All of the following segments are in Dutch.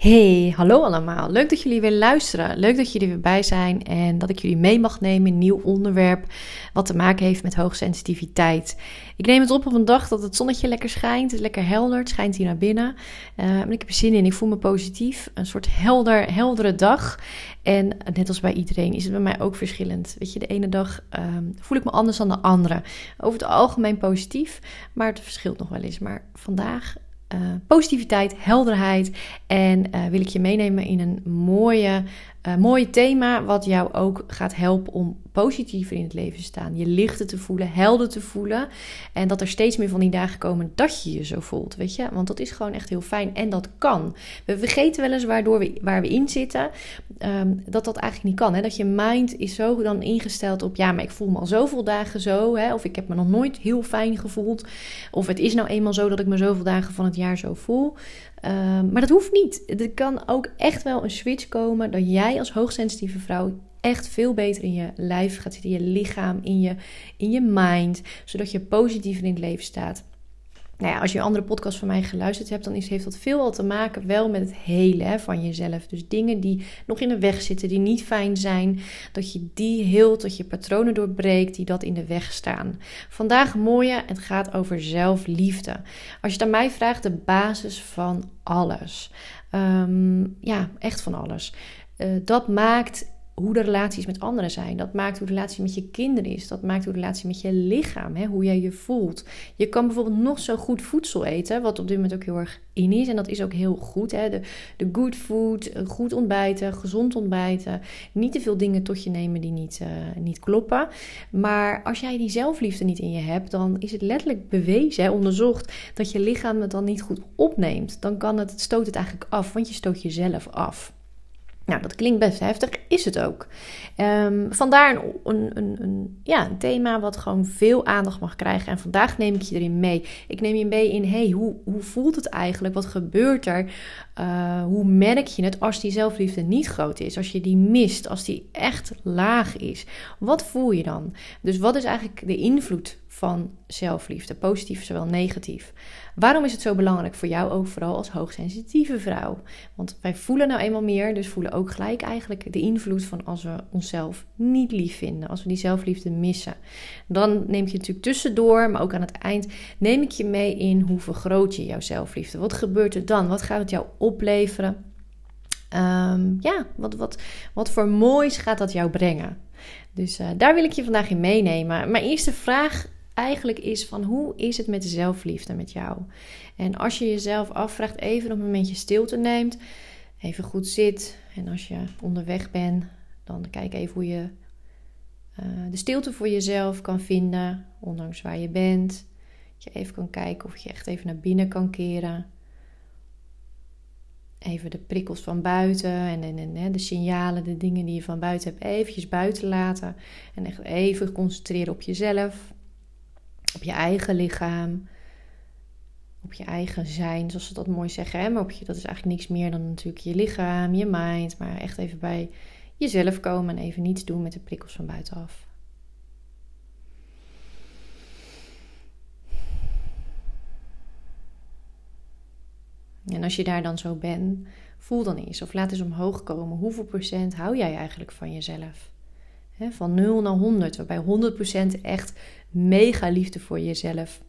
Hey, hallo allemaal. Leuk dat jullie weer luisteren. Leuk dat jullie weer bij zijn en dat ik jullie mee mag nemen in een nieuw onderwerp wat te maken heeft met hoogsensitiviteit. Ik neem het op op een dag dat het zonnetje lekker schijnt. Het is lekker helder, het schijnt hier naar binnen. Uh, ik heb er zin in, ik voel me positief. Een soort helder, heldere dag. En net als bij iedereen is het bij mij ook verschillend. Weet je, de ene dag ehm, voel ik me anders dan de andere. Over het algemeen positief, maar het verschilt nog wel eens. Maar vandaag positiviteit, helderheid. En uh, wil ik je meenemen in een mooie, uh, mooie thema, wat jou ook gaat helpen om positiever in het leven te staan. Je lichter te voelen, helder te voelen. En dat er steeds meer van die dagen komen dat je je zo voelt, weet je. Want dat is gewoon echt heel fijn en dat kan. We vergeten wel eens waardoor we, waar we in zitten, um, dat dat eigenlijk niet kan. Hè? Dat je mind is zo dan ingesteld op, ja, maar ik voel me al zoveel dagen zo. Hè? Of ik heb me nog nooit heel fijn gevoeld. Of het is nou eenmaal zo dat ik me zoveel dagen van het jaar zo voel. Um, maar dat hoeft niet. Er kan ook echt wel een switch komen dat jij als hoogsensitieve vrouw echt veel beter in je lijf gaat zitten, in je lichaam, in je, in je mind, zodat je positiever in het leven staat. Nou ja, als je een andere podcast van mij geluisterd hebt, dan heeft dat veel al te maken wel met het hele van jezelf. Dus dingen die nog in de weg zitten, die niet fijn zijn, dat je die heelt, dat je patronen doorbreekt die dat in de weg staan. Vandaag mooie, het gaat over zelfliefde. Als je het aan mij vraagt, de basis van alles. Um, ja, echt van alles. Uh, dat maakt hoe de relaties met anderen zijn. Dat maakt hoe de relatie met je kinderen is. Dat maakt hoe de relatie met je lichaam, hè, hoe jij je voelt. Je kan bijvoorbeeld nog zo goed voedsel eten, wat op dit moment ook heel erg in is. En dat is ook heel goed. Hè. De, de good food, eh, goed ontbijten, gezond ontbijten. Niet te veel dingen tot je nemen die niet, uh, niet kloppen. Maar als jij die zelfliefde niet in je hebt, dan is het letterlijk bewezen, hè, onderzocht, dat je lichaam het dan niet goed opneemt. Dan kan het stoot het eigenlijk af, want je stoot jezelf af. Nou, dat klinkt best heftig, is het ook. Um, vandaar een, een, een, ja, een thema wat gewoon veel aandacht mag krijgen. En vandaag neem ik je erin mee. Ik neem je mee in, hey, hoe, hoe voelt het eigenlijk? Wat gebeurt er? Uh, hoe merk je het als die zelfliefde niet groot is? Als je die mist, als die echt laag is? Wat voel je dan? Dus wat is eigenlijk de invloed van zelfliefde, positief zowel negatief. Waarom is het zo belangrijk voor jou ook vooral als hoogsensitieve vrouw? Want wij voelen nou eenmaal meer, dus voelen ook gelijk eigenlijk de invloed van als we onszelf niet lief vinden, als we die zelfliefde missen. Dan neem je natuurlijk tussendoor, maar ook aan het eind neem ik je mee in hoe vergroot je jouw zelfliefde? Wat gebeurt er dan? Wat gaat het jou opleveren? Um, ja, wat, wat, wat voor moois gaat dat jou brengen? Dus uh, daar wil ik je vandaag in meenemen. Mijn eerste vraag eigenlijk is van hoe is het met de zelfliefde met jou? En als je jezelf afvraagt, even een momentje stilte neemt, even goed zit. En als je onderweg bent, dan kijk even hoe je uh, de stilte voor jezelf kan vinden, ondanks waar je bent. Dat je even kan kijken of je echt even naar binnen kan keren. Even de prikkels van buiten en, en, en de signalen, de dingen die je van buiten hebt, eventjes buiten laten. En echt even concentreren op jezelf op je eigen lichaam, op je eigen zijn, zoals ze dat mooi zeggen. Hè? Maar op je, dat is eigenlijk niks meer dan natuurlijk je lichaam, je mind. Maar echt even bij jezelf komen en even niets doen met de prikkels van buitenaf. En als je daar dan zo bent, voel dan eens of laat eens omhoog komen. Hoeveel procent hou jij eigenlijk van jezelf? Van 0 naar 100, waarbij 100% echt mega liefde voor jezelf.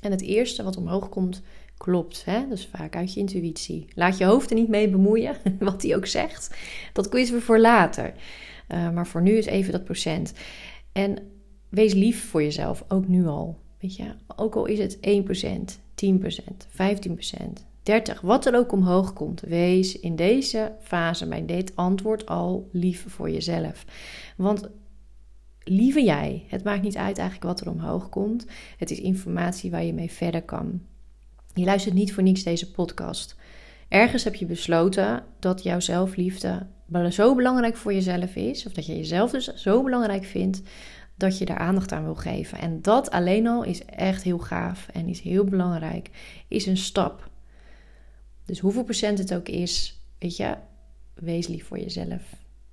En het eerste wat omhoog komt, klopt. Hè? Dus vaak uit je intuïtie. Laat je hoofd er niet mee bemoeien, wat hij ook zegt. Dat kun je voor later. Uh, maar voor nu is even dat procent. En wees lief voor jezelf, ook nu al. Weet je, ook al is het 1%, 10%, 15%, 30, wat er ook omhoog komt, wees in deze fase bij dit antwoord al lief voor jezelf. Want lieve jij, het maakt niet uit eigenlijk wat er omhoog komt. Het is informatie waar je mee verder kan. Je luistert niet voor niks deze podcast. Ergens heb je besloten dat jouw zelfliefde zo belangrijk voor jezelf is, of dat je jezelf dus zo belangrijk vindt, dat je daar aandacht aan wil geven. En dat alleen al is echt heel gaaf en is heel belangrijk, is een stap. Dus hoeveel procent het ook is, weet je, wees lief voor jezelf.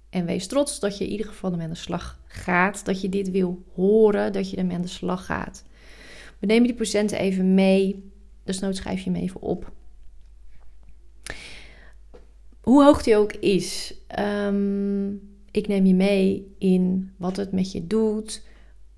En wees trots dat je in ieder geval ermee aan de slag gaat. Dat je dit wil horen, dat je ermee aan de slag gaat. We nemen die procenten even mee. Dus nood schrijf je hem even op. hoe hoog die ook is, ehm, ik neem je mee in wat het met je doet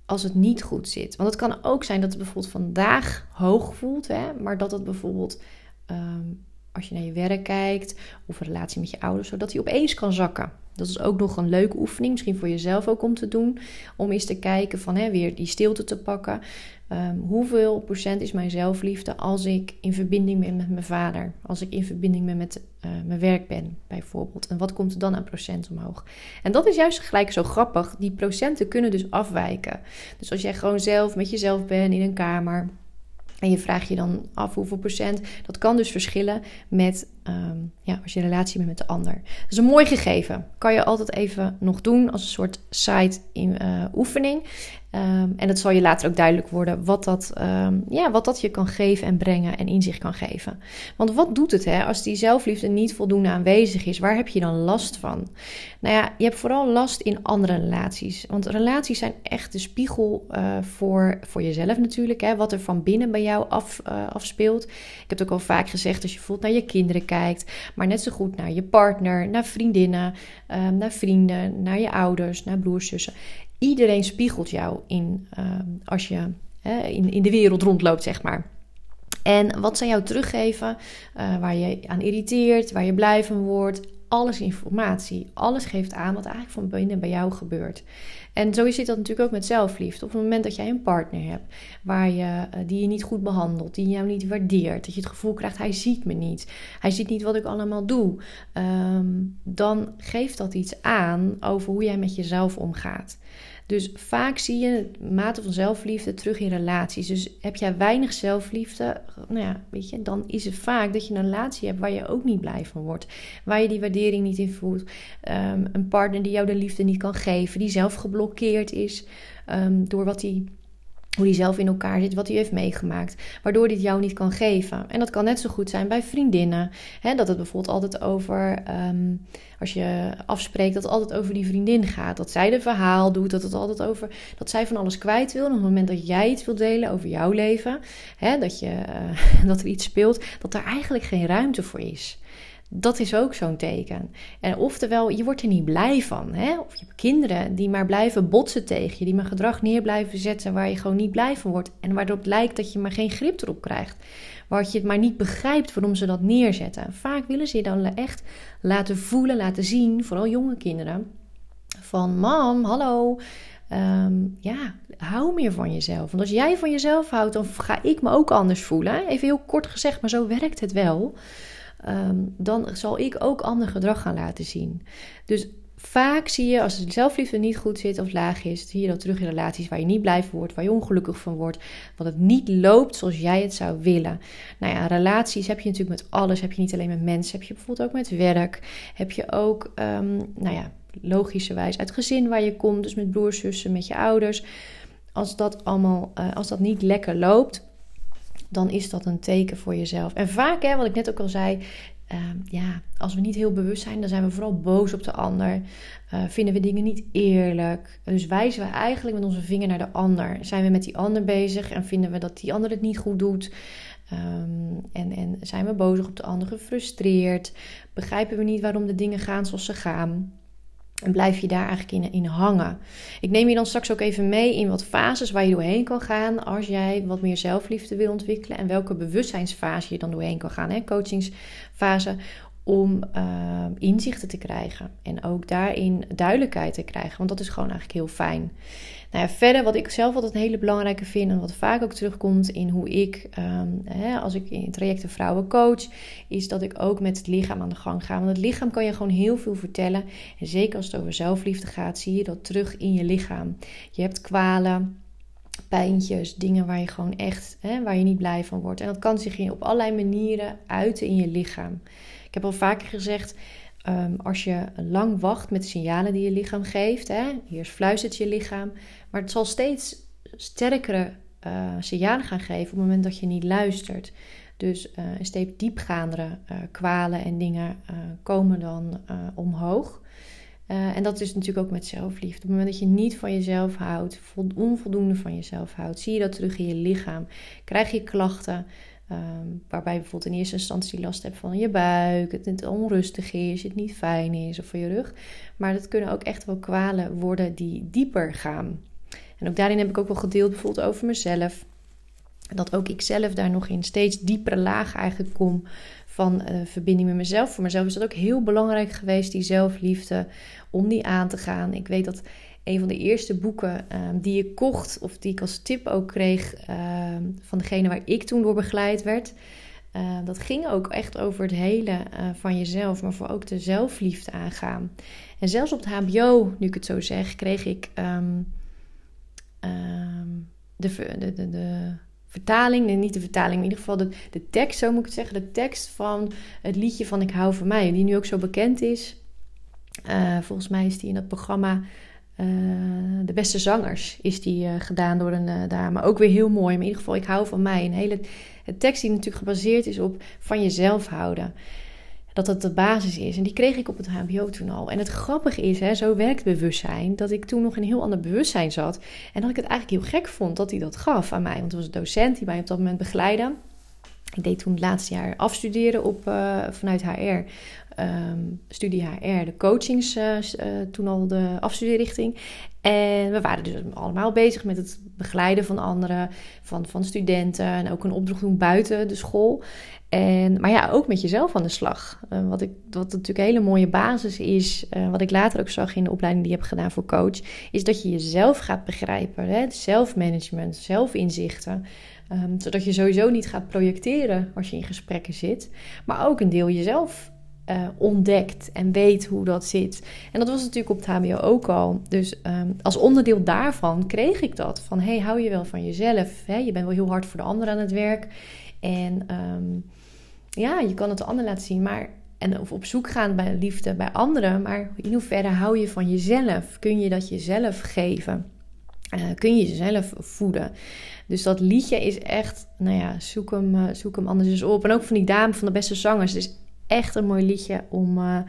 als het niet goed zit. Want het kan ook zijn dat het bijvoorbeeld vandaag hoog voelt, hè, maar dat het bijvoorbeeld ehm, als je naar je werk kijkt of een relatie met je ouders, zodat die opeens kan zakken. Dat is ook nog een leuke oefening, misschien voor jezelf ook om te doen. Om eens te kijken van hè, weer die stilte te pakken. Ehm, hoeveel procent is mijn zelfliefde als ik in verbinding ben met mijn vader? Als ik in verbinding ben met uh, mijn werk ben, bijvoorbeeld. En wat komt er dan aan procent omhoog? En dat is juist gelijk zo grappig. Die procenten kunnen dus afwijken. Dus als jij gewoon zelf met jezelf bent in een kamer en je vraagt je dan af hoeveel procent. Dat kan dus verschillen met ehm, ja, als je relatie bent met de ander. Dat is een mooi gegeven. Kan je altijd even nog doen als een soort side in, uh, oefening. Ehm, en het zal je later ook duidelijk worden wat dat, ehm, ja, wat dat je kan geven en brengen en inzicht kan geven. Want wat doet het hè, als die zelfliefde niet voldoende aanwezig is? Waar heb je dan last van? Nou ja, je hebt vooral last in andere relaties. Want relaties zijn echt de spiegel uh, voor, voor jezelf natuurlijk. Hè, wat er van binnen bij jou af, uh, afspeelt. Ik heb het ook al vaak gezegd als je voelt naar je kinderen kijkt. Maar net zo goed naar je partner, naar vriendinnen, um, naar vrienden, naar je ouders, naar broers, zussen iedereen spiegelt jou in ehm, als je in, de wereld rondloopt, zeg maar. En wat zij jou teruggeven, uh, waar je aan irriteert, waar je blij van wordt, alles informatie. Alles geeft aan wat eigenlijk van binnen bij jou gebeurt. En zo zit dat natuurlijk ook met zelfliefde. Op het moment dat jij een partner hebt waar je, eh, die je niet goed behandelt, die jou niet waardeert, dat je het gevoel krijgt, hij ziet me niet, hij ziet niet wat ik allemaal doe, ehm, dan geeft dat iets aan over hoe jij met jezelf omgaat. Dus vaak zie je mate van zelfliefde terug in relaties. Dus heb jij weinig zelfliefde, nou ja, weet je, dan is het vaak dat je een relatie hebt waar je ook niet blij van wordt. Waar je die waardering niet in voelt. Um, een partner die jou de liefde niet kan geven, die zelf geblokkeerd is um, door wat hij hoe die zelf in elkaar zit, wat hij heeft meegemaakt, waardoor het jou niet kan geven. En dat kan net zo goed zijn bij vriendinnen. Dat het bijvoorbeeld altijd over, um, als je afspreekt, dat het altijd over die vriendin gaat. Dat zij de verhaal doet, dat het altijd over, dat zij van alles kwijt wil. En op het moment dat jij iets wilt delen over jouw leven, dat, je, uh, dat er iets speelt, dat daar eigenlijk geen ruimte voor is. Dat is ook zo'n teken. En oftewel, je wordt er niet blij van. Hè? Of je hebt kinderen die maar blijven botsen tegen je, die maar gedrag neer blijven zetten waar je gewoon niet blij van wordt. En waardoor het lijkt dat je maar geen grip erop krijgt. Waar je het maar niet begrijpt waarom ze dat neerzetten. Vaak willen ze je dan echt laten voelen, laten zien, vooral jonge kinderen. Van mam, hallo. Ehm, ja, hou meer van jezelf. Want als jij van jezelf houdt, dan ga ik me ook anders voelen. Even heel kort gezegd, maar zo werkt het wel. Ehm, dan zal ik ook ander gedrag gaan laten zien. Dus vaak zie je als de zelfliefde niet goed zit of laag is, zie je dat terug in relaties waar je niet blij van wordt, waar je ongelukkig van wordt, wat het niet loopt zoals jij het zou willen. Nou ja, relaties heb je natuurlijk met alles. Heb je niet alleen met mensen, heb je bijvoorbeeld ook met werk. Heb je ook, um, nou ja, logischerwijs uit gezin waar je komt, dus met broers, zussen, met je ouders. Als dat allemaal, uh, als dat niet lekker loopt, dan is dat een teken voor jezelf. En vaak, hè, wat ik net ook al zei, ehm, ja, als we niet heel bewust zijn, dan zijn we vooral boos op de ander. Uh, vinden we dingen niet eerlijk. Dus wijzen we eigenlijk met onze vinger naar de ander. Zijn we met die ander bezig en vinden we dat die ander het niet goed doet? Um, en, en zijn we boos op de ander, gefrustreerd? Begrijpen we niet waarom de dingen gaan zoals ze gaan? En blijf je daar eigenlijk in, in hangen. Ik neem je dan straks ook even mee in wat fases waar je doorheen kan gaan als jij wat meer zelfliefde wil ontwikkelen. En welke bewustzijnsfase je dan doorheen kan gaan. Hè? Coachingsfase om uh, inzichten te krijgen. En ook daarin duidelijkheid te krijgen. Want dat is gewoon eigenlijk heel fijn. Nou ja, verder, wat ik zelf altijd een hele belangrijke vind en wat vaak ook terugkomt in hoe ik, um, hè, als ik in trajecten vrouwen coach, is dat ik ook met het lichaam aan de gang ga. Want het lichaam kan je gewoon heel veel vertellen. En zeker als het over zelfliefde gaat, zie je dat terug in je lichaam. Je hebt kwalen, pijntjes, dingen waar je gewoon echt, hè, waar je niet blij van wordt. En dat kan zich op allerlei manieren uiten in je lichaam. Ik heb al vaker gezegd, um, als je lang wacht met de signalen die je lichaam geeft, hè, eerst fluistert je lichaam, maar het zal steeds sterkere uh, signalen gaan geven op het moment dat je niet luistert. Dus uh, steeds diepgaandere uh, kwalen en dingen komen dan omhoog. en dat is natuurlijk ook met zelfliefde. Op het moment dat je niet van jezelf houdt, onvoldoende van jezelf houdt, zie je dat terug in je lichaam. Krijg je klachten, Um, waarbij je bijvoorbeeld in eerste instantie last hebt van je buik, het niet onrustig is, het niet fijn is of van je rug. Maar dat kunnen ook echt wel kwalen worden die dieper gaan. En ook daarin heb ik ook wel gedeeld bijvoorbeeld over mezelf. Dat ook ik zelf daar nog in steeds diepere lagen eigenlijk kom van uh, verbinding met mezelf. Voor mezelf is dat ook heel belangrijk geweest, die zelfliefde, om die aan te gaan. Ik weet dat een van de eerste boeken ehm, die ik kocht, of die ik als tip ook kreeg ehm, van degene waar ik toen door begeleid werd. Uh, dat ging ook echt over het hele uh, van jezelf, maar voor ook de zelfliefde aangaan. En zelfs op het HBO, nu ik het zo zeg, kreeg ik de, de, de, vertaling, niet de vertaling, maar in ieder geval de, de tekst, zo moet ik het zeggen, de tekst van het liedje van Ik hou van mij, die nu ook zo bekend is. Uh, volgens mij is die in dat programma uh, De Beste Zangers is die uh, gedaan door een uh, dame. Ook weer heel mooi. Maar in ieder geval, ik hou van mij. Een hele tekst die natuurlijk gebaseerd is op van jezelf houden. Dat dat de basis is. En die kreeg ik op het HBO toen al. En het grappige is, hè, zo werkt bewustzijn, dat ik toen nog in een heel ander bewustzijn zat. En dat ik het eigenlijk heel gek vond dat hij dat gaf aan mij. Want er was een docent die mij op dat moment begeleidde. Ik deed toen het laatste jaar afstuderen op, vanuit HR um, studie HR, de coachings, uh, toen al de afstudeerrichting. En we waren dus allemaal bezig met het begeleiden van anderen, van, van studenten en ook een opdracht doen buiten de school. En, maar ja, ook met jezelf aan de slag. Uh, wat, ik, wat natuurlijk een hele mooie basis is, wat ik later ook zag in de opleiding die ik heb gedaan voor coach, is dat je jezelf gaat begrijpen. Zelfmanagement, zelfinzichten. Um, zodat je sowieso niet gaat projecteren als je in gesprekken zit, maar ook een deel jezelf uh, ontdekt en weet hoe dat zit. En dat was natuurlijk op het HBO ook al. Dus um, als onderdeel daarvan kreeg ik dat. Van hey, hou je wel van jezelf. Hè? Je bent wel heel hard voor de ander aan het werk. En um, ja, je kan het de ander laten zien. Maar, en of op zoek gaan bij liefde bij anderen. Maar in hoeverre hou je van jezelf? Kun je dat jezelf geven? Uh, kun je jezelf voeden? Dus dat liedje is echt, nou ja, zoek hem, uh, zoek hem anders eens op. En ook van die dame van de beste zangers. Is echt een mooi liedje om, uh,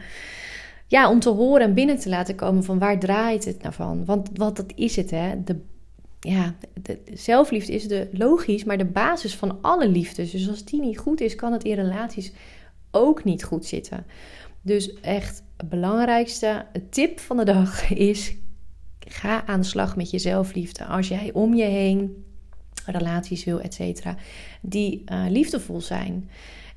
ja, om te horen en binnen te laten komen van waar draait het nou van. Want wat dat is het, hè. De, ja, de, zelfliefde is de, logisch, maar de basis van alle liefdes. Dus als die niet goed is, kan het in relaties ook niet goed zitten. Dus echt het belangrijkste tip van de dag is: ga aan de slag met je zelfliefde. Als jij om je heen relaties wil, et cetera, die uh, liefdevol zijn.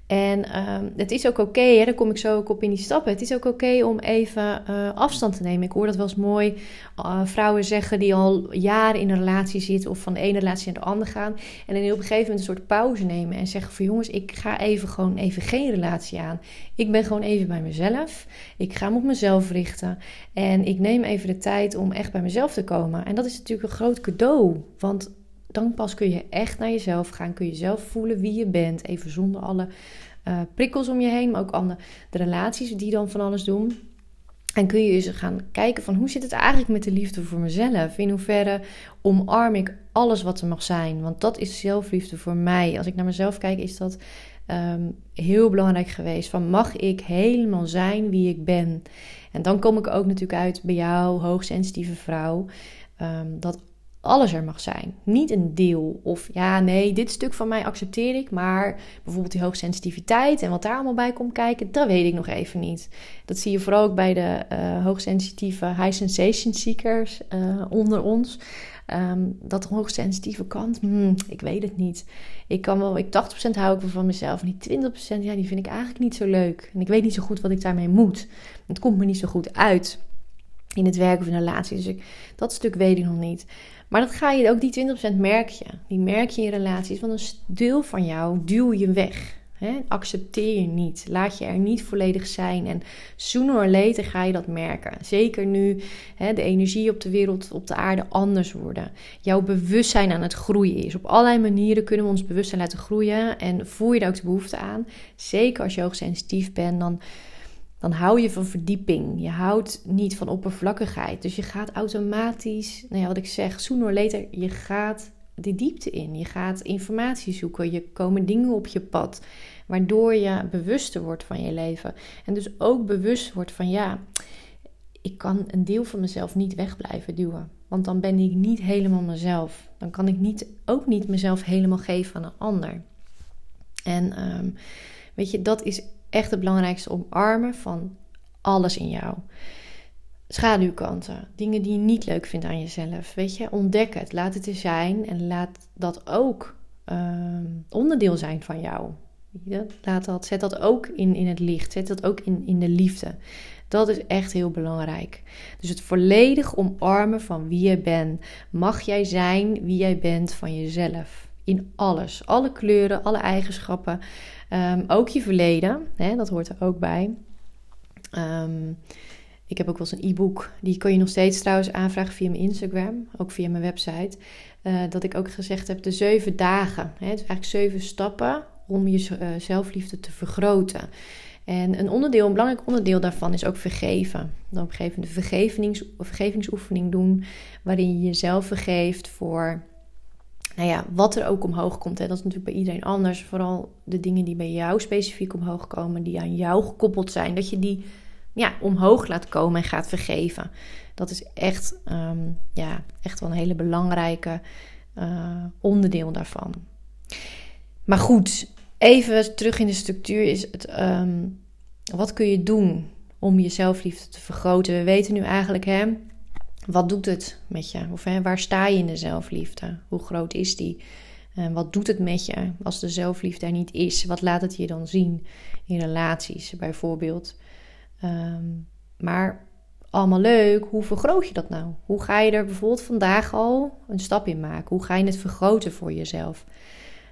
En um, het is ook oké, okay, daar kom ik zo ook op in die stappen. Het is ook oké om even uh, afstand te nemen. Ik hoor dat wel eens mooi. Uh, vrouwen zeggen die al jaren in een relatie zitten of van de ene relatie naar de andere gaan. En dan op een gegeven moment een soort pauze nemen en zeggen van jongens, ik ga even gewoon even geen relatie aan. Ik ben gewoon even bij mezelf. Ik ga me op mezelf richten. En ik neem even de tijd om echt bij mezelf te komen. En dat is natuurlijk een groot cadeau. Want dan pas kun je echt naar jezelf gaan. Kun je zelf voelen wie je bent. Even zonder alle uh, prikkels om je heen. Maar ook andere de relaties die dan van alles doen. En kun je eens gaan kijken van hoe zit het eigenlijk met de liefde voor mezelf? In hoeverre omarm ik alles wat er mag zijn? Want dat is zelfliefde voor mij. Als ik naar mezelf kijk, is dat um, heel belangrijk geweest. Van mag ik helemaal zijn wie ik ben? En dan kom ik ook natuurlijk uit bij jou, hoogsensitieve vrouw. Um, dat alles er mag zijn. Niet een deel of ja, nee, dit stuk van mij accepteer ik, maar bijvoorbeeld die hoogsensitiviteit en wat daar allemaal bij komt kijken, dat weet ik nog even niet. Dat zie je vooral ook bij de uh, hoogsensitieve high sensation seekers uh, onder ons. Um, dat hoogsensitieve kant, hmm, ik weet het niet. Ik kan wel, ik 80% hou ik van mezelf. En die 20%, ja, die vind ik eigenlijk niet zo leuk. En ik weet niet zo goed wat ik daarmee moet. Het komt me niet zo goed uit in het werk of in een relatie. Dus dat stuk weet ik nog niet. Maar dat ga je ook, die 20% merk je. Die merk je in relaties. Want een deel van jou duw je weg. Accepteer je niet. Laat je er niet volledig zijn. En sooner or later ga je dat merken. Zeker nu de energie op de wereld, op de aarde anders worden. Jouw bewustzijn aan het groeien is. Op allerlei manieren kunnen we ons bewustzijn laten groeien. En voel je daar ook de behoefte aan. Zeker als je hoogsensitief bent, dan dan hou je van verdieping. Je houdt niet van oppervlakkigheid. Dus je gaat automatisch, nou ja, wat ik zeg, sooner or later, je gaat de diepte in. Je gaat informatie zoeken. Je komen dingen op je pad. Waardoor je bewuster wordt van je leven. En dus ook bewust wordt van ja, ik kan een deel van mezelf niet weg blijven duwen. Want dan ben ik niet helemaal mezelf. Dan kan ik niet, ook niet mezelf helemaal geven aan een ander. En ehm, weet je, dat is echt het belangrijkste omarmen van alles in jou. Schaduwkanten, dingen die je niet leuk vindt aan jezelf. Weet je, ontdek het, laat het er zijn en laat dat ook ehm, onderdeel zijn van jou. Laat dat, zet dat ook in, in het licht, zet dat ook in, in de liefde. Dat is echt heel belangrijk. Dus het volledig omarmen van wie je bent. Mag jij zijn wie jij bent van jezelf. In alles. Alle kleuren, alle eigenschappen. Ehm, ook je verleden, hè, dat hoort er ook bij. Ehm, ik heb ook wel eens een e-book. Die kun je nog steeds trouwens aanvragen via mijn Instagram. Ook via mijn website. Uh, dat ik ook gezegd heb, de zeven dagen. Hè, dus eigenlijk zeven stappen om je uh, zelfliefde te vergroten. En een onderdeel, een belangrijk onderdeel daarvan is ook vergeven. Dan op een gegeven moment een vergevings, vergevingsoefening doen, waarin je jezelf vergeeft voor, nou ja, wat er ook omhoog komt. Hè. Dat is natuurlijk bij iedereen anders. Vooral de dingen die bij jou specifiek omhoog komen, die aan jou gekoppeld zijn, dat je die ja, omhoog laat komen en gaat vergeven. Dat is echt, ehm, ja, echt wel een hele belangrijke uh, onderdeel daarvan. Maar goed, even terug in de structuur is het, ehm, wat kun je doen om je zelfliefde te vergroten? We weten nu eigenlijk, hè, wat doet het met je? Of waar sta je in de zelfliefde? Hoe groot is die? En wat doet het met je als de zelfliefde er niet is? Wat laat het je dan zien in relaties bijvoorbeeld? Ehm, maar allemaal leuk, hoe vergroot je dat nou? Hoe ga je er bijvoorbeeld vandaag al een stap in maken? Hoe ga je het vergroten voor jezelf?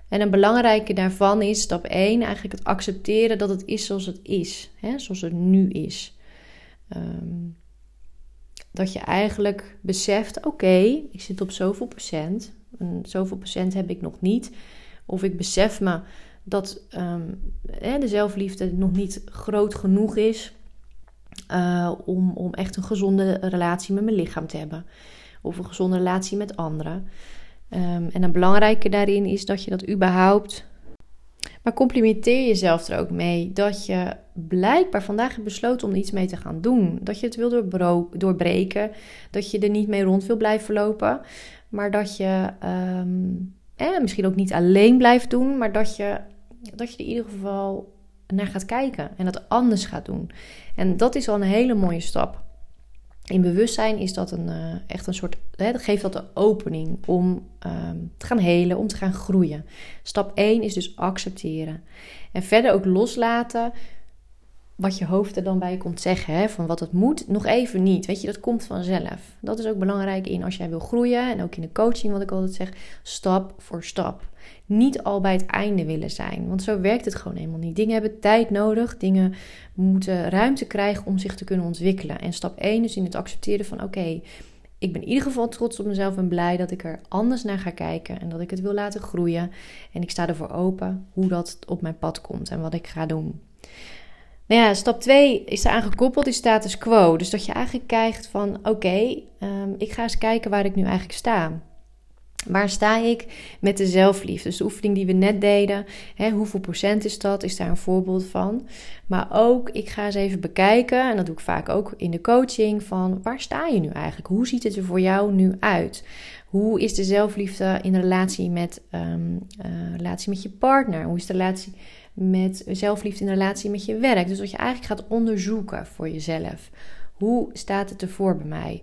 En een belangrijke daarvan is stap 1 eigenlijk het accepteren dat het is zoals het is, hè, zoals het nu is. Ehm, dat je eigenlijk beseft, oké, ik zit op zoveel procent, en zoveel procent heb ik nog niet. Of ik besef me dat hè, de zelfliefde nog niet groot genoeg is uh, om, om echt een gezonde relatie met mijn lichaam te hebben. Of een gezonde relatie met anderen. Um, en een belangrijke daarin is dat je dat überhaupt. Maar complimenteer jezelf er ook mee dat je blijkbaar vandaag hebt besloten om iets mee te gaan doen. Dat je het wil doorbreken. Dat je er niet mee rond wil blijven lopen. Maar dat je eh, misschien ook niet alleen blijft doen. Maar dat je, dat je er in ieder geval naar gaat kijken. En dat anders gaat doen. En dat is al een hele mooie stap in bewustzijn is dat een, uh, echt een soort, hè, dat geeft dat de opening om um, te gaan helen, om te gaan groeien. Stap 1 is dus accepteren. En verder ook loslaten wat je hoofd er dan bij komt zeggen, hè, van wat het moet, nog even niet. Weet je, dat komt vanzelf. Dat is ook belangrijk in als jij wil groeien en ook in de coaching, wat ik altijd zeg, stap voor stap. Niet al bij het einde willen zijn, want zo werkt het gewoon helemaal niet. Dingen hebben tijd nodig, dingen moeten ruimte krijgen om zich te kunnen ontwikkelen. En stap 1 is in het accepteren van oké, ik ben in ieder geval trots op mezelf en blij dat ik er anders naar ga kijken en dat ik het wil laten groeien. En ik sta ervoor open hoe dat op mijn pad komt en wat ik ga doen. Nou ja, stap 2 is eraan gekoppeld, is status quo. Dus dat je eigenlijk kijkt van oké, ehm, ik ga eens kijken waar ik nu eigenlijk sta. Waar sta ik met de zelfliefde? Dus de oefening die we net deden, hè, hoeveel procent is dat? Is daar een voorbeeld van. Maar ook, ik ga eens even bekijken, en dat doe ik vaak ook in de coaching, van waar sta je nu eigenlijk? Hoe ziet het er voor jou nu uit? Hoe is de zelfliefde in relatie met, um, relatie met je partner? Hoe is de relatie met zelfliefde in relatie met je werk. Dus dat je eigenlijk gaat onderzoeken voor jezelf. Hoe staat het ervoor bij mij?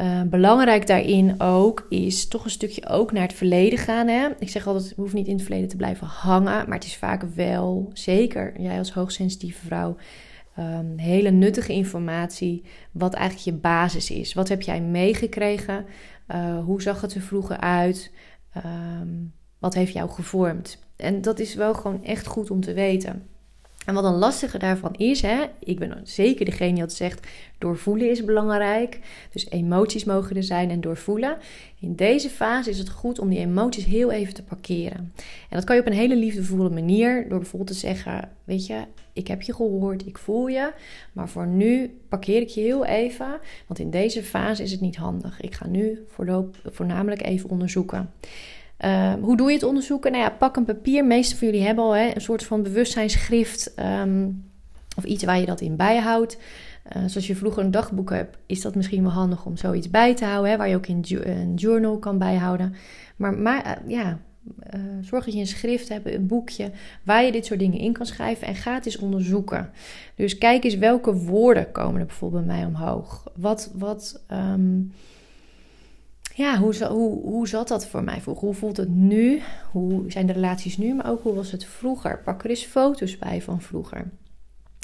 Uh, belangrijk daarin ook is toch een stukje ook naar het verleden gaan. Hè? Ik zeg altijd, we hoeven niet in het verleden te blijven hangen. Maar het is vaak wel, zeker jij als hoogsensitieve vrouw, um, hele nuttige informatie. Wat eigenlijk je basis is. Wat heb jij meegekregen? Uh, hoe zag het er vroeger uit? Um, wat heeft jou gevormd? En dat is wel gewoon echt goed om te weten. En wat een lastige daarvan is, hè, ik ben zeker degene die dat zegt, doorvoelen is belangrijk. Dus emoties mogen er zijn en doorvoelen. In deze fase is het goed om die emoties heel even te parkeren. En dat kan je op een hele liefdevolle manier, door bijvoorbeeld te zeggen, weet je, ik heb je gehoord, ik voel je, maar voor nu parkeer ik je heel even, want in deze fase is het niet handig. Ik ga nu voornamelijk even onderzoeken. Ehm, hoe doe je het onderzoeken? Nou ja, pak een papier. Meeste van jullie hebben al hè, een soort van bewustzijnsschrift ehm, of iets waar je dat in bijhoudt. Uh, zoals je vroeger een dagboek hebt, is dat misschien wel handig om zoiets bij te houden, hè, waar je ook in een journal kan bijhouden. Maar, maar eh, ja, uh, zorg dat je een schrift hebt, een boekje waar je dit soort dingen in kan schrijven en ga het eens onderzoeken. Dus kijk eens welke woorden komen er bijvoorbeeld bij mij omhoog. Wat, wat, ehm, ja, hoe, hoe, hoe zat dat voor mij vroeger? Hoe voelt het nu? Hoe zijn de relaties nu? Maar ook hoe was het vroeger? Pak er eens foto's bij van vroeger.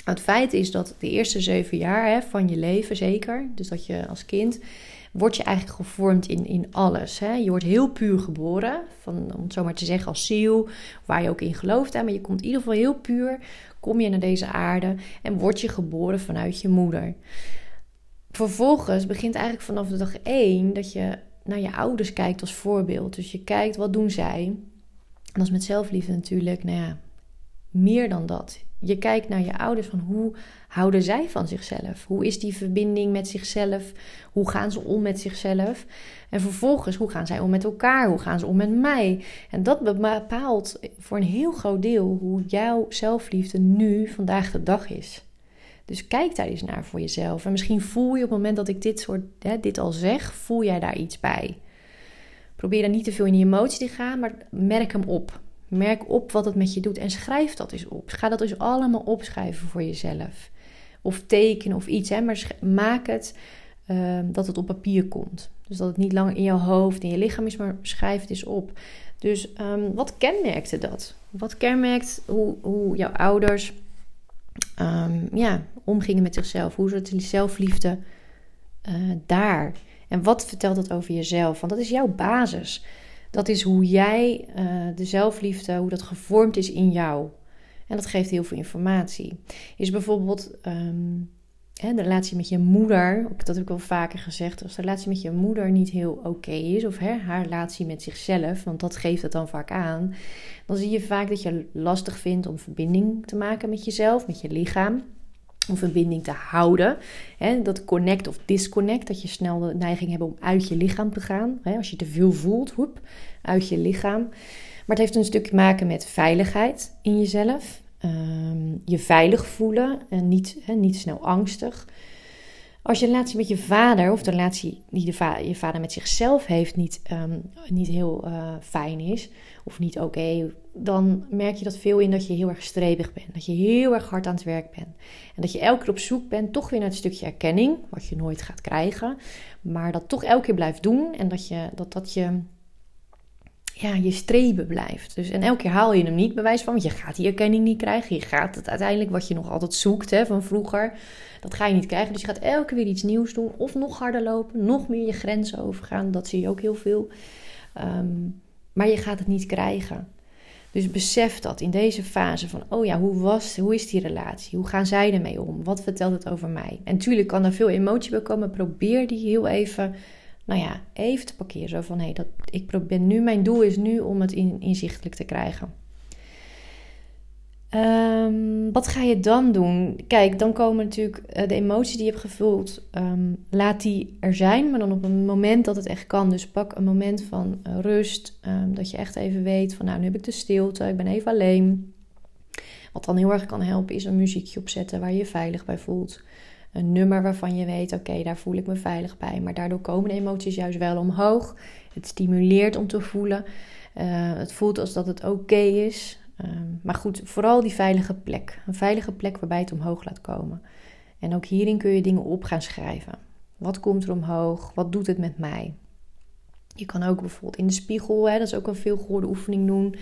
Het feit is dat de eerste zeven jaar hè, van je leven, zeker, dus dat je als kind, word je eigenlijk gevormd in, in alles. Hè? Je wordt heel puur geboren, van, om het zo maar te zeggen, als ziel, waar je ook in gelooft. Hè? Maar je komt in ieder geval heel puur, kom je naar deze aarde en word je geboren vanuit je moeder. Vervolgens begint eigenlijk vanaf de dag één dat je naar je ouders kijkt als voorbeeld. Dus je kijkt, wat doen zij? En dat is met zelfliefde natuurlijk, nou ja, meer dan dat. Je kijkt naar je ouders van hoe houden zij van zichzelf? Hoe is die verbinding met zichzelf? Hoe gaan ze om met zichzelf? En vervolgens, hoe gaan zij om met elkaar? Hoe gaan ze om met mij? En dat bepaalt voor een heel groot deel hoe jouw zelfliefde nu vandaag de dag is. Dus kijk daar eens naar voor jezelf. En misschien voel je op het moment dat ik dit, soort, hè, dit al zeg, voel jij daar iets bij. Probeer dan niet te veel in die emotie te gaan, maar merk hem op. Merk op wat het met je doet en schrijf dat eens op. Ga dat dus allemaal opschrijven voor jezelf. Of tekenen of iets, hè, maar maak het uh, dat het op papier komt. Dus dat het niet langer in jouw hoofd, in je lichaam is, maar schrijf het eens op. Dus um, wat kenmerkte dat? Wat kenmerkt hoe, hoe jouw ouders um, ja, omgingen met zichzelf? Hoe zat die zelfliefde uh, daar? En wat vertelt dat over jezelf? Want dat is jouw basis. Dat is hoe jij uh, de zelfliefde, hoe dat gevormd is in jou. En dat geeft heel veel informatie. Is bijvoorbeeld um, hè, de relatie met je moeder, dat heb ik wel vaker gezegd, als de relatie met je moeder niet heel oké is, of hè, haar relatie met zichzelf, want dat geeft het dan vaak aan, dan zie je vaak dat je lastig vindt om verbinding te maken met jezelf, met je lichaam om verbinding te houden. Hè, dat connect of disconnect, dat je snel de neiging hebt om uit je lichaam te gaan. Hè, als je te veel voelt, hoep, uit je lichaam. Maar het heeft een stukje te maken met veiligheid in jezelf. Ehm, je veilig voelen en niet, niet snel angstig. Als je relatie met je vader of de relatie die je vader met zichzelf heeft niet, um, niet heel uh, fijn is of niet oké, dan merk je dat veel in dat je heel erg strebig bent. Dat je heel erg hard aan het werk bent. En dat je elke keer op zoek bent toch weer naar het stukje erkenning, wat je nooit gaat krijgen. Maar dat toch elke keer blijft doen en dat je, dat, dat je ja, je streven blijft. Dus, en elke keer haal je hem niet, bewijs van, want je gaat die erkenning niet krijgen. Je gaat het uiteindelijk wat je nog altijd zoekt hè, van vroeger, dat ga je niet krijgen. Dus je gaat elke keer weer iets nieuws doen, of nog harder lopen, nog meer je grenzen overgaan. Dat zie je ook heel veel. Um, maar je gaat het niet krijgen. Dus besef dat in deze fase van, oh ja, hoe, was, hoe is die relatie? Hoe gaan zij ermee om? Wat vertelt het over mij? En natuurlijk kan er veel emotie bij komen. Probeer die heel even nou ja, even te parkeren. Zo van, hé, dat ik probeer nu, mijn doel is nu om het in, inzichtelijk te krijgen. Um, wat ga je dan doen? Kijk, dan komen natuurlijk eh, de emoties die je hebt gevoeld. Um, laat die er zijn, maar dan op een moment dat het echt kan. Dus pak een moment van uh, rust. Um, dat je echt even weet van, nou, nu heb ik de stilte, ik ben even alleen. Wat dan heel erg kan helpen, is een muziekje opzetten waar je je veilig bij voelt een nummer waarvan je weet, oké, daar voel ik me veilig bij. Maar daardoor komen de emoties juist wel omhoog. Het stimuleert om te voelen. Uh, het voelt als dat het oké is. Uh, maar goed, vooral die veilige plek. Een veilige plek waarbij het omhoog laat komen. En ook hierin kun je dingen op gaan schrijven. Wat komt er omhoog? Wat doet het met mij? Je kan ook bijvoorbeeld in de spiegel, hè, dat is ook een veelgehoorde oefening doen.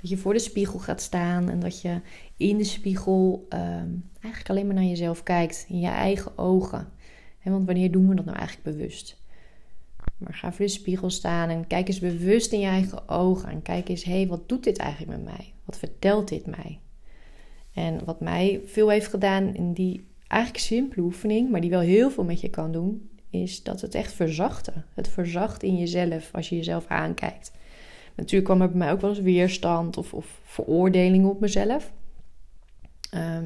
Dat je voor de spiegel gaat staan en dat je in de spiegel ehm, eigenlijk alleen maar naar jezelf kijkt, in je eigen ogen. want wanneer doen we dat nou eigenlijk bewust? Maar ga voor de spiegel staan en kijk eens bewust in je eigen ogen. En kijk eens, hé, hey, wat doet dit eigenlijk met mij? Wat vertelt dit mij? En wat mij veel heeft gedaan in die eigenlijk simpele oefening, maar die wel heel veel met je kan doen, is dat het echt verzachten. Het verzacht in jezelf als je jezelf aankijkt. Natuurlijk kwam er bij mij ook wel eens weerstand of, of veroordeling op mezelf. Ehm,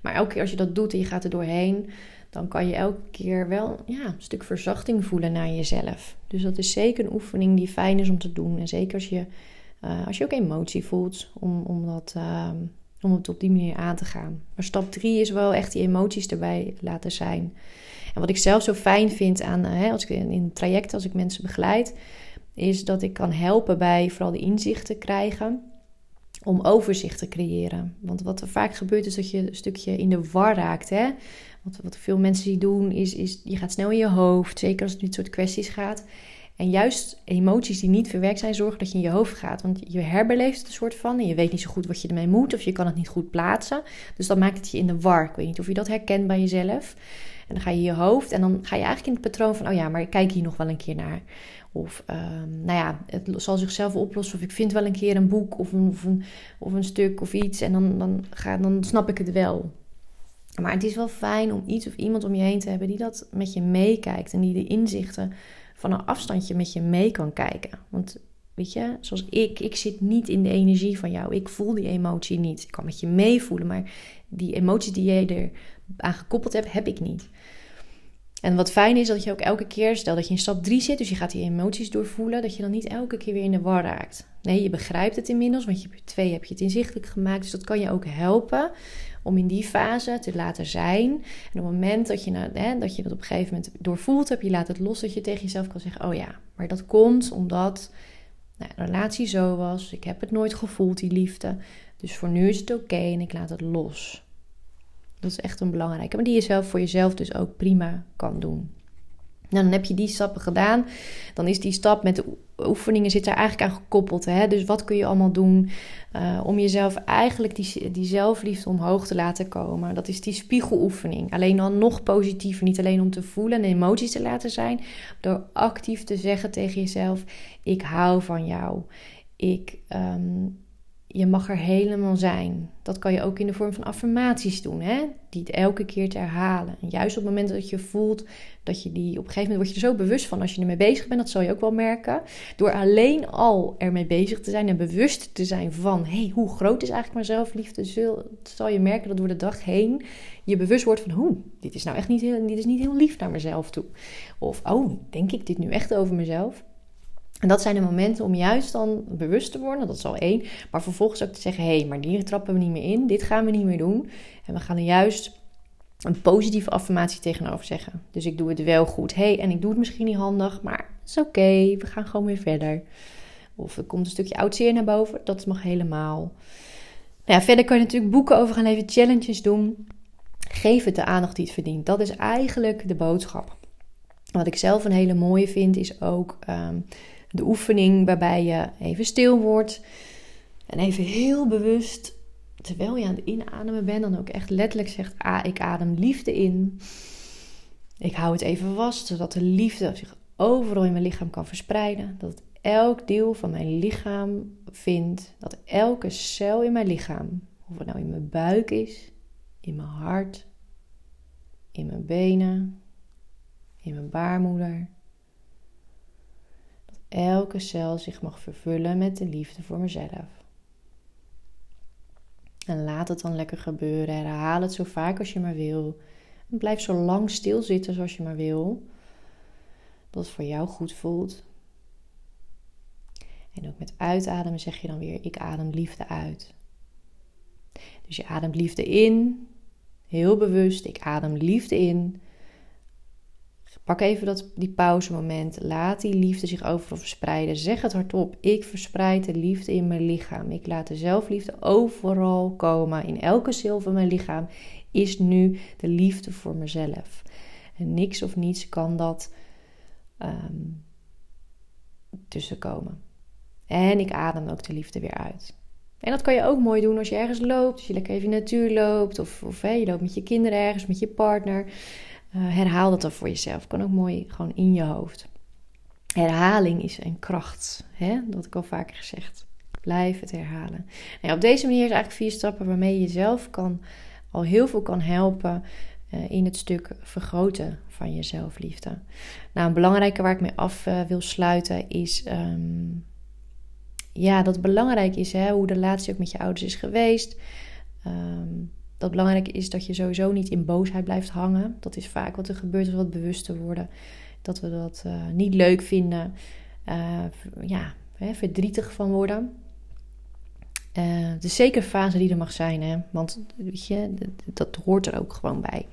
maar elke keer als je dat doet en je gaat er doorheen, dan kan je elke keer wel ja, een stuk verzachting voelen naar jezelf. Dus dat is zeker een oefening die fijn is om te doen. En zeker als je, uh, als je ook emotie voelt, om, om, dat, uh, om het op die manier aan te gaan. Maar stap drie is wel echt die emoties erbij laten zijn. En wat ik zelf zo fijn vind aan, uh, als ik in, in trajecten, als ik mensen begeleid, is dat ik kan helpen bij vooral de inzichten krijgen om overzicht te creëren. Want wat er vaak gebeurt is dat je een stukje in de war raakt. Hè? Wat, wat veel mensen doen is, is, je gaat snel in je hoofd, zeker als het dit soort kwesties gaat. En juist emoties die niet verwerkt zijn, zorgen dat je in je hoofd gaat. Want je herbeleeft het een soort van en je weet niet zo goed wat je ermee moet of je kan het niet goed plaatsen. Dus dat maakt het je in de war. Ik weet niet of je dat herkent bij jezelf. En dan ga je in je hoofd en dan ga je eigenlijk in het patroon van, oh ja, maar kijk hier nog wel een keer naar. Of, um, nou ja, het zal zichzelf oplossen. Of ik vind wel een keer een boek of een, of een, of een stuk of iets. En dan, dan, ga, dan snap ik het wel. Maar het is wel fijn om iets of iemand om je heen te hebben die dat met je meekijkt. En die de inzichten van een afstandje met je mee kan kijken. Want weet je, zoals ik, ik zit niet in de energie van jou. Ik voel die emotie niet. Ik kan met je meevoelen, maar die emoties die jij er aan gekoppeld hebt, heb ik niet. En wat fijn is dat je ook elke keer, stel dat je in stap 3 zit, dus je gaat die emoties doorvoelen, dat je dan niet elke keer weer in de war raakt. Nee, je begrijpt het inmiddels, want je twee heb je het inzichtelijk gemaakt. Dus dat kan je ook helpen om in die fase te laten zijn. En op het moment dat je, nou, hè, dat je dat op een gegeven moment doorvoelt hebt, je laat het los, dat je tegen jezelf kan zeggen: Oh ja, maar dat komt omdat nou, de relatie zo was. Ik heb het nooit gevoeld, die liefde. Dus voor nu is het oké en ik laat het los. Dat is echt een belangrijke. Maar die je zelf voor jezelf dus ook prima kan doen. Nou, dan heb je die stappen gedaan. Dan is die stap met de oefeningen zit daar eigenlijk aan gekoppeld. Hè? Dus wat kun je allemaal doen uh, om jezelf eigenlijk die, die zelfliefde omhoog te laten komen? Dat is die spiegeloefening. Alleen dan nog positiever. Niet alleen om te voelen en emoties te laten zijn. Door actief te zeggen tegen jezelf: Ik hou van jou. Ik, um, je mag er helemaal zijn. Dat kan je ook in de vorm van affirmaties doen, hè? die elke keer te herhalen. En juist op het moment dat je voelt dat je die, op een gegeven moment word je er zo bewust van als je ermee bezig bent, dat zal je ook wel merken. Door alleen al ermee bezig te zijn en bewust te zijn van, hey, hoe groot is eigenlijk mijn zelfliefde, zul, zal je merken dat door de dag heen je bewust wordt van, hoe, dit is nou echt niet heel, dit is niet heel lief naar mezelf toe. Of, oh, denk ik dit nu echt over mezelf? En dat zijn de momenten om juist dan bewust te worden, dat is al één. Maar vervolgens ook te zeggen, hé, hey, maar hier trappen we niet meer in. Dit gaan we niet meer doen. En we gaan er juist een positieve affirmatie tegenover zeggen. Dus ik doe het wel goed. Hey, en ik doe het misschien niet handig, maar het is oké. We gaan gewoon weer verder. Of er komt een stukje oud zeer naar boven. Dat mag helemaal. Nou ja, verder kan je natuurlijk boeken over gaan leven, challenges doen. Geef het de aandacht die het verdient. Dat is eigenlijk de boodschap. Wat ik zelf een hele mooie vind, is ook... Ehm, de oefening waarbij je even stil wordt en even heel bewust, terwijl je aan het inademen bent, dan ook echt letterlijk zegt: ah, ik adem liefde in. Ik hou het even vast, zodat de liefde zich overal in mijn lichaam kan verspreiden. Dat elk deel van mijn lichaam vindt. Dat elke cel in mijn lichaam, of het nou in mijn buik is, in mijn hart, in mijn benen, in mijn baarmoeder, elke cel zich mag vervullen met de liefde voor mezelf. En laat het dan lekker gebeuren. Herhaal het zo vaak als je maar wil. Blijf zo lang stilzitten zoals je maar wil. Dat het voor jou goed voelt. En ook met uitademen zeg je dan weer: Ik adem liefde uit. Dus je ademt liefde in, heel bewust. Ik adem liefde in. Pak even dat, die pauzemoment. Laat die liefde zich overal verspreiden. Zeg het hardop. Ik verspreid de liefde in mijn lichaam. Ik laat de zelfliefde overal komen. In elke cel van mijn lichaam is nu de liefde voor mezelf. En niks of niets kan dat um, tussenkomen. En ik adem ook de liefde weer uit. En dat kan je ook mooi doen als je ergens loopt. Als je lekker even in de natuur loopt. Of, of je loopt met je kinderen ergens, met je partner. Uh, herhaal dat dan voor jezelf. Kan ook mooi gewoon in je hoofd. Herhaling is een kracht. Hè? Dat heb ik al vaker gezegd. Blijf het herhalen. Nou op deze manier is eigenlijk vier stappen waarmee je jezelf kan, al heel veel kan helpen uh, in het stuk vergroten van je zelfliefde. Nou, een belangrijke waar ik mee af uh, wil sluiten is. Um, ja, dat belangrijk is hè, hoe de relatie ook met je ouders is geweest. Um, dat belangrijk is dat je sowieso niet in boosheid blijft hangen. Dat is vaak wat er gebeurt als we wat bewuster worden. Dat we dat uh, niet leuk vinden. Uh, ja, hè, verdrietig van worden. Uh, het is zeker een fase die er mag zijn. Hè? Want weet je, dat, hoort er ook gewoon bij.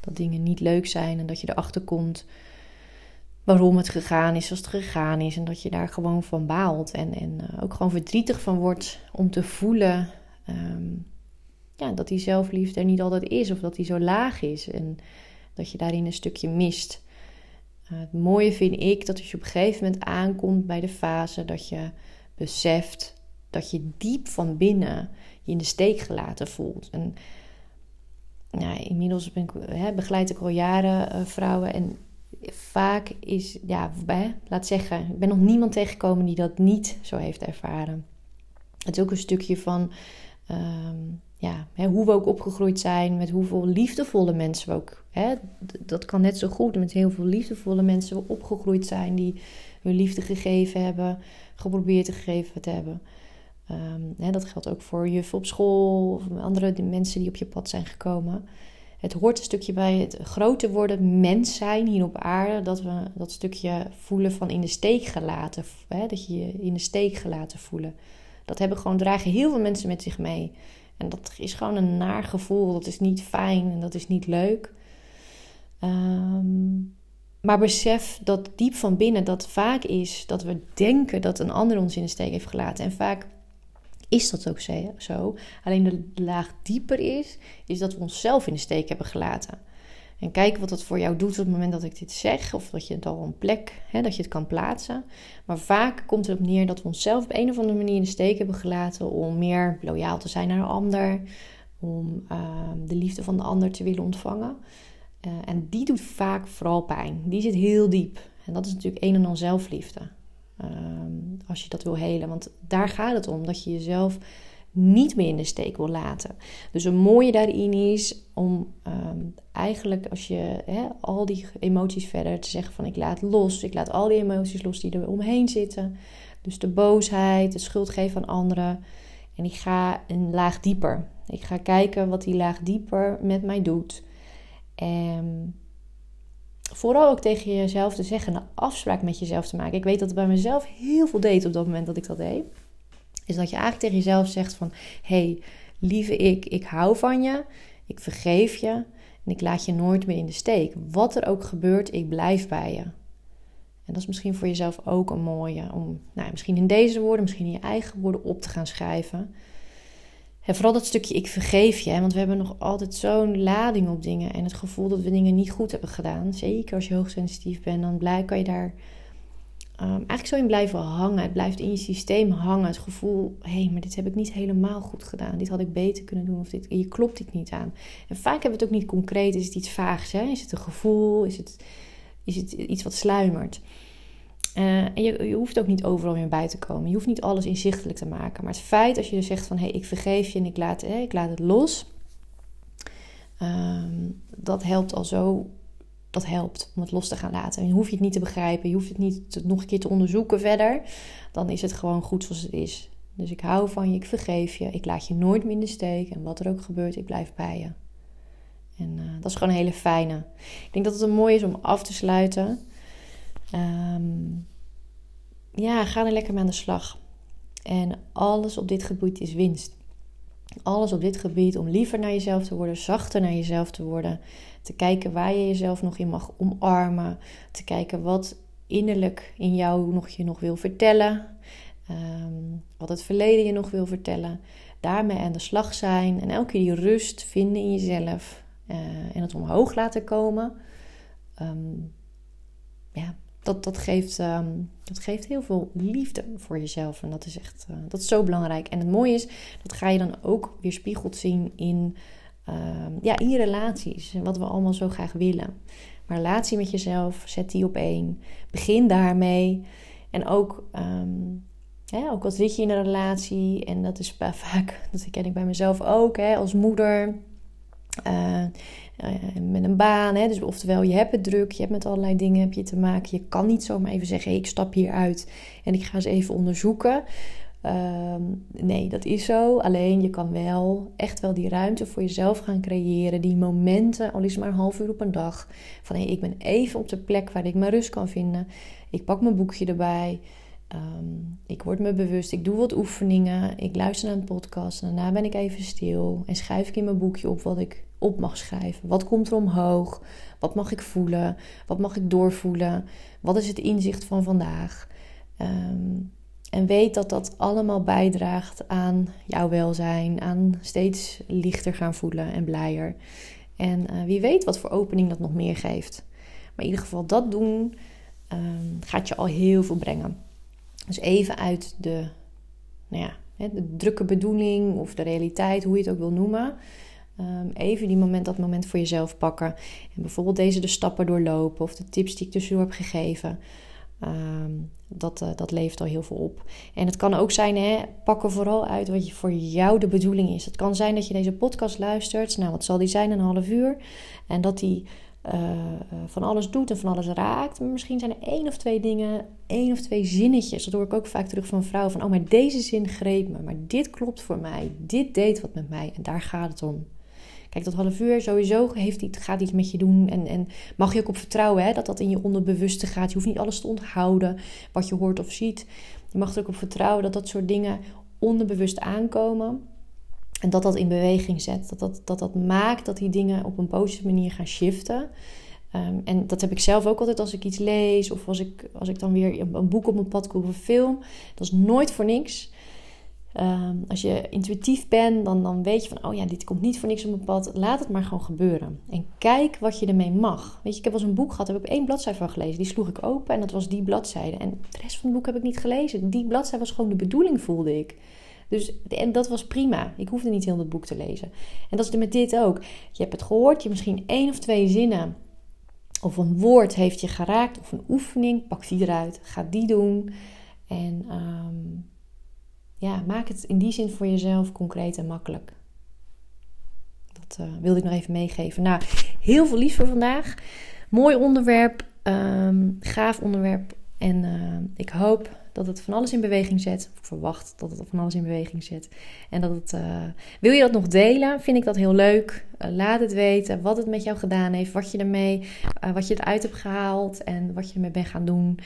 Dat dingen niet leuk zijn en dat je erachter komt waarom het gegaan is zoals het gegaan is. En dat je daar gewoon van baalt. En, en ook gewoon verdrietig van wordt om te voelen um, ja, dat die zelfliefde er niet altijd is. Of dat die zo laag is. En dat je daarin een stukje mist. Uh, het mooie vind ik dat als je op een gegeven moment aankomt bij de fase dat je beseft dat je diep van binnen je in de steek gelaten voelt. En inmiddels ben ik, hè, begeleid ik al jaren uh, vrouwen en vaak is, ja, laat zeggen, ik ben nog niemand tegengekomen die dat niet zo heeft ervaren. Het is ook een stukje van um, ja, hè, hoe we ook opgegroeid zijn, met hoeveel liefdevolle mensen we ook. Hè, dat kan net zo goed met heel veel liefdevolle mensen we opgegroeid zijn die hun liefde gegeven hebben, geprobeerd te geven te hebben. Um, hè, dat geldt ook voor juffen op school of andere mensen die op je pad zijn gekomen. Het hoort een stukje bij het groter worden, mens zijn hier op aarde. Dat we dat stukje voelen van in de steek gelaten. Hè, dat je je in de steek gelaten voelen. Dat hebben gewoon, dragen heel veel mensen met zich mee. En dat is gewoon een naar gevoel. Dat is niet fijn en dat is niet leuk. Um, maar besef dat diep van binnen dat vaak is dat we denken dat een ander ons in de steek heeft gelaten. En vaak is dat ook zo. Alleen de laag dieper is, is dat we onszelf in de steek hebben gelaten. En kijk wat dat voor jou doet op het moment dat ik dit zeg, of dat je het al een plek, hè, dat je het kan plaatsen. Maar vaak komt het op neer dat we onszelf op een of andere manier in de steek hebben gelaten om meer loyaal te zijn naar een ander, om uh, de liefde van de ander te willen ontvangen. Uh, en die doet vaak vooral pijn. Die zit heel diep. En dat is natuurlijk een en al zelfliefde. Ehm, als je dat wil helen. Want daar gaat het om, dat je jezelf niet meer in de steek wil laten. Dus een mooie daarin is om ehm, eigenlijk als je hè, al die emoties verder te zeggen van ik laat los. Ik laat al die emoties los die er omheen zitten. Dus de boosheid, het schuld geven aan anderen. En ik ga een laag dieper. Ik ga kijken wat die laag dieper met mij doet. En vooral ook tegen jezelf te zeggen, een afspraak met jezelf te maken. Ik weet dat het bij mezelf heel veel deed op dat moment dat ik dat deed. Is dat je eigenlijk tegen jezelf zegt van, hey, lieve ik, ik hou van je, ik vergeef je en ik laat je nooit meer in de steek. Wat er ook gebeurt, ik blijf bij je. En dat is misschien voor jezelf ook een mooie om, nou, misschien in deze woorden, misschien in je eigen woorden op te gaan schrijven. En vooral dat stukje ik vergeef je, want we hebben nog altijd zo'n lading op dingen en het gevoel dat we dingen niet goed hebben gedaan. Zeker als je hoogsensitief bent, dan blij, kan je daar um, eigenlijk zo in blijven hangen. Het blijft in je systeem hangen. Het gevoel, hé, hey, maar dit heb ik niet helemaal goed gedaan. Dit had ik beter kunnen doen of dit, je klopt dit niet aan. En vaak hebben we het ook niet concreet. Is het iets vaags? Hè? Is het een gevoel? Is het, is het iets wat sluimert? Uh, en je, je, hoeft ook niet overal meer bij te komen. Je hoeft niet alles inzichtelijk te maken. Maar het feit als je dus zegt van... hé, hey, ik vergeef je en ik laat, ik laat het los... Um, dat helpt al zo... Dat helpt om het los te gaan laten. En je hoeft het niet te begrijpen. Je hoeft het niet nog een keer te onderzoeken verder. Dan is het gewoon goed zoals het is. Dus ik hou van je, ik vergeef je. Ik laat je nooit meer in de steek. En wat er ook gebeurt, ik blijf bij je. En uh, dat is gewoon een hele fijne. Ik denk dat het een mooi is om af te sluiten... Um, ja, ga er lekker mee aan de slag. En alles op dit gebied is winst. Alles op dit gebied om liever naar jezelf te worden, zachter naar jezelf te worden. Te kijken waar je jezelf nog in mag omarmen. Te kijken wat innerlijk in jou nog je nog wil vertellen. Um, wat het verleden je nog wil vertellen. Daarmee aan de slag zijn. En elke keer die rust vinden in jezelf. Uh, en het omhoog laten komen. Um, ja, dat, dat, geeft, um, dat geeft heel veel liefde voor jezelf. En dat is echt uh, dat is zo belangrijk. En het mooie is, dat ga je dan ook weer spiegeld zien in, um, ja, in relaties. Wat we allemaal zo graag willen. Maar relatie met jezelf, zet die op één. Begin daarmee. En ook, um, hè, ook al zit je in een relatie, en dat is vaak, dat ken ik bij mezelf ook, hè, als moeder. Uh, uh, met een baan. Hè? Dus oftewel, je hebt het druk, je hebt met allerlei dingen heb je te maken. Je kan niet zomaar even zeggen, ik stap hier uit en ik ga eens even onderzoeken. Ehm, nee, dat is zo. Alleen je kan wel echt wel die ruimte voor jezelf gaan creëren. Die momenten, al is het maar een half uur op een dag. Van hé, ik ben even op de plek waar ik mijn rust kan vinden. Ik pak mijn boekje erbij. Ehm, ik word me bewust, ik doe wat oefeningen, ik luister naar een podcast. Daarna ben ik even stil en schrijf ik in mijn boekje op wat ik op mag schrijven. Wat komt er omhoog? Wat mag ik voelen? Wat mag ik doorvoelen? Wat is het inzicht van vandaag? Ehm, en weet dat dat allemaal bijdraagt aan jouw welzijn, aan steeds lichter gaan voelen en blijer. En uh, wie weet wat voor opening dat nog meer geeft. Maar in ieder geval dat doen um, gaat je al heel veel brengen. Dus even uit de, nou ja, de drukke bedoeling of de realiteit, hoe je het ook wil noemen. Um, even die moment, dat moment voor jezelf pakken. En bijvoorbeeld deze de stappen doorlopen of de tips die ik tussendoor heb gegeven. Um, dat, uh, dat levert al heel veel op. En het kan ook zijn, hè, pak er vooral uit wat je voor jou de bedoeling is. Het kan zijn dat je deze podcast luistert. Nou, wat zal die zijn? Een half uur. En dat die uh, van alles doet en van alles raakt. Maar misschien zijn er één of twee dingen, één of twee zinnetjes. Dat hoor ik ook vaak terug van vrouwen. Van, oh, maar deze zin greep me. Maar dit klopt voor mij. Dit deed wat met mij. En daar gaat het om. Kijk, dat half uur sowieso heeft iets, gaat iets met je doen. En, en mag je ook op vertrouwen hè, dat dat in je onderbewuste gaat. Je hoeft niet alles te onthouden wat je hoort of ziet. Je mag er ook op vertrouwen dat dat soort dingen onderbewust aankomen. En dat dat in beweging zet. Dat dat, dat dat maakt dat die dingen op een positieve manier gaan shiften. Um, en dat heb ik zelf ook altijd als ik iets lees. Of als ik, als ik dan weer een boek op mijn pad kom of een film. Dat is nooit voor niks. Ehm, als je intuïtief bent, dan, dan weet je van, oh ja, dit komt niet voor niks op mijn pad. Laat het maar gewoon gebeuren. En kijk wat je ermee mag. Weet je, ik heb wel eens een boek gehad, daar heb ik één bladzijde van gelezen. Die sloeg ik open en dat was die bladzijde. En de rest van het boek heb ik niet gelezen. Die bladzijde was gewoon de bedoeling, voelde ik. Dus en dat was prima. Ik hoefde niet heel het boek te lezen. En dat is met dit ook. Je hebt het gehoord, je misschien één of twee zinnen. Of een woord heeft je geraakt, of een oefening. Pak die eruit, ga die doen. En um, ja, maak het in die zin voor jezelf concreet en makkelijk. Dat uh, wilde ik nog even meegeven. Nou, heel veel liefs voor vandaag. Mooi onderwerp, um, gaaf onderwerp. En uh, ik hoop dat het van alles in beweging zet. Of verwacht dat het van alles in beweging zet. En dat het. Uh, wil je dat nog delen? Vind ik dat heel leuk. Uh, laat het weten wat het met jou gedaan heeft. Wat je ermee. Uh, wat je eruit hebt gehaald. En wat je ermee bent gaan doen.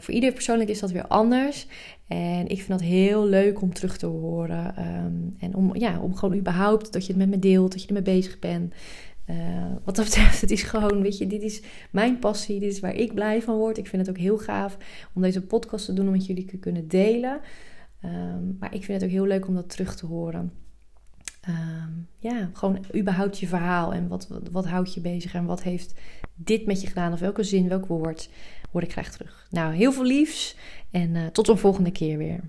voor ieder persoonlijk is dat weer anders. En ik vind dat heel leuk om terug te horen. Um, en om, ja, om gewoon überhaupt dat je het met me deelt. Dat je ermee bezig bent. Uh, wat dat betreft, het is gewoon, weet je, dit is mijn passie. Dit is waar ik blij van word. Ik vind het ook heel gaaf om deze podcast te doen, om met jullie te kunnen delen. Um, maar ik vind het ook heel leuk om dat terug te horen. Um, ja, gewoon überhaupt je verhaal en wat, wat, houdt je bezig en wat heeft dit met je gedaan of welke zin, welk woord, hoor ik graag terug. Nou, heel veel liefs en uh, tot een volgende keer weer.